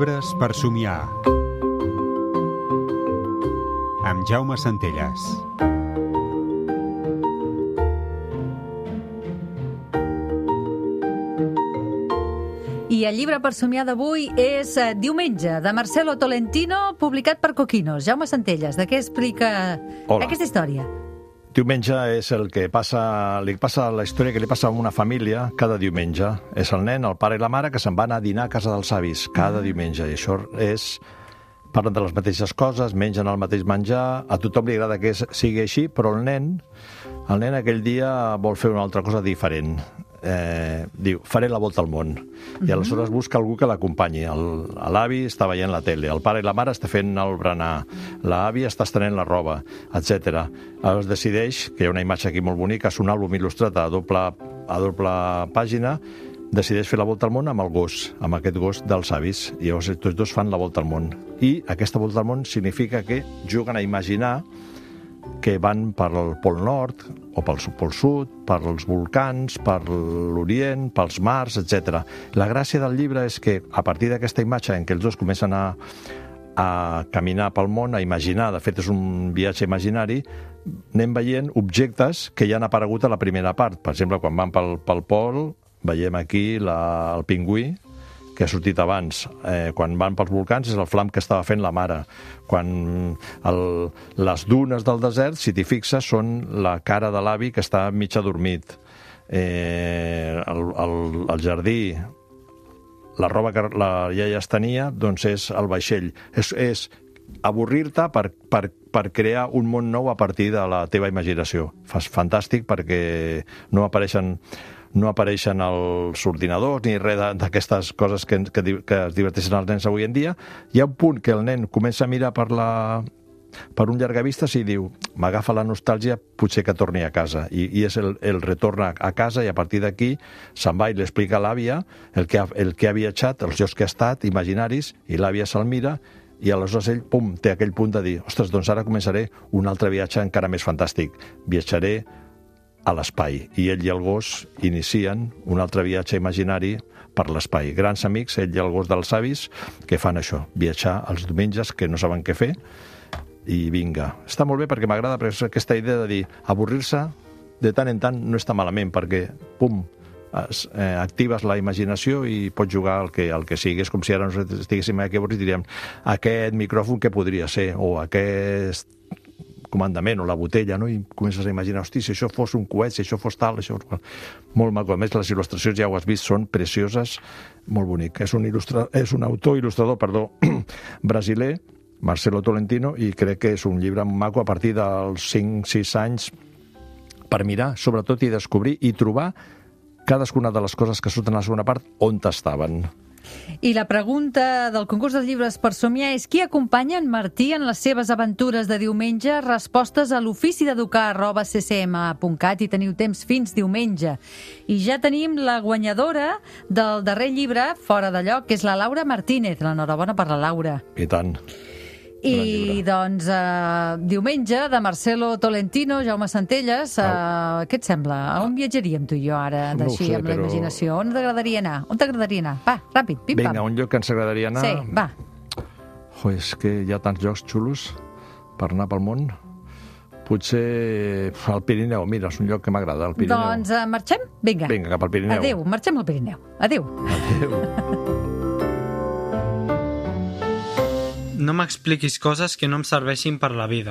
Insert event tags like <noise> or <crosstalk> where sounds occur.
Llibres per somiar. Amb Jaume Centelles. I el llibre per somiar d'avui és eh, Diumenge, de Marcelo Tolentino, publicat per Coquinos. Jaume Centelles, de què explica Hola. aquesta història? Diumenge és el que passa, li passa la història que li passa a una família cada diumenge. És el nen, el pare i la mare que se'n van a dinar a casa dels avis cada diumenge. I això és... Parlen de les mateixes coses, mengen el mateix menjar, a tothom li agrada que sigui així, però el nen, el nen aquell dia vol fer una altra cosa diferent. Eh, diu, faré la volta al món. I aleshores busca algú que l'acompanyi. L'avi està veient la tele, el pare i la mare està fent el berenar, l'àvia està estenent la roba, etc. Aleshores decideix, que hi ha una imatge aquí molt bonica, és un àlbum il·lustrat a doble, a doble pàgina, decideix fer la volta al món amb el gos, amb aquest gos dels avis. I llavors tots dos fan la volta al món. I aquesta volta al món significa que juguen a imaginar que van per el Pol Nord o pel Pol Sud, per els volcans, per l'Orient, pels mars, etc. La gràcia del llibre és que a partir d'aquesta imatge en què els dos comencen a, a caminar pel món, a imaginar, de fet és un viatge imaginari, anem veient objectes que ja han aparegut a la primera part. Per exemple, quan van pel, pel pol, veiem aquí la, el pingüí, que ha sortit abans. Eh, quan van pels volcans és el flam que estava fent la mare. Quan el, les dunes del desert, si t'hi fixes, són la cara de l'avi que està mig adormit. Eh, el, el, el jardí, la roba que la iaia es tenia, doncs és el vaixell. És, és avorrir-te per, per, per crear un món nou a partir de la teva imaginació. Fas fantàstic perquè no apareixen no apareixen els ordinadors ni res d'aquestes coses que, que, que es diverteixen els nens avui en dia. Hi ha un punt que el nen comença a mirar per, la, per un llargavistes i diu m'agafa la nostàlgia, potser que torni a casa. I, i és el, el retorn a, casa i a partir d'aquí se'n va i li explica a l'àvia el, que ha, el que ha viatjat, els llocs que ha estat, imaginaris, i l'àvia se'l mira i aleshores ell, pum, té aquell punt de dir ostres, doncs ara començaré un altre viatge encara més fantàstic. Viatjaré a l'espai. I ell i el gos inicien un altre viatge imaginari per l'espai. Grans amics, ell i el gos dels avis, que fan això, viatjar els diumenges que no saben què fer, i vinga. Està molt bé perquè m'agrada aquesta idea de dir avorrir-se de tant en tant no està malament perquè, pum, es, eh, actives la imaginació i pots jugar al que, al que sigui. És com si ara nosaltres estiguéssim aquí i diríem aquest micròfon que podria ser o aquest comandament o la botella, no? i comences a imaginar, hosti, si això fos un coet, si això fos tal, això. Molt maco. A més, les il·lustracions, ja ho has vist, són precioses, molt bonic. És un, il·lustra... és un autor, il·lustrador, perdó, <clears throat> brasiler, Marcelo Tolentino, i crec que és un llibre maco a partir dels 5-6 anys per mirar, sobretot, i descobrir i trobar cadascuna de les coses que surten a la segona part on estaven. I la pregunta del concurs dels llibres per somiar és qui acompanya en Martí en les seves aventures de diumenge? Respostes a l'ofici d'educar arroba ccm.cat i teniu temps fins diumenge. I ja tenim la guanyadora del darrer llibre, Fora de lloc, que és la Laura Martínez. L'enhorabona per la Laura. I tant. I doncs eh, diumenge de Marcelo Tolentino, Jaume Centelles, eh, què et sembla? A on viatjaríem tu i jo ara, No d'així, sé, amb la però- imaginació? On t'agradaria anar? On t'agradaria anar? Va, ràpid, pim-pam. Vinga, un lloc que ens agradaria anar... Sí, va. Jo, és que hi ha tants llocs xulos per anar pel món. Potser el Pirineu, mira, és un lloc que m'agrada, el Pirineu. Doncs eh, marxem? Vinga. Vinga, cap al Pirineu. Adéu, marxem al Pirineu. Adéu. Adéu. <laughs> No m'expliquis coses que no em serveixin per la vida.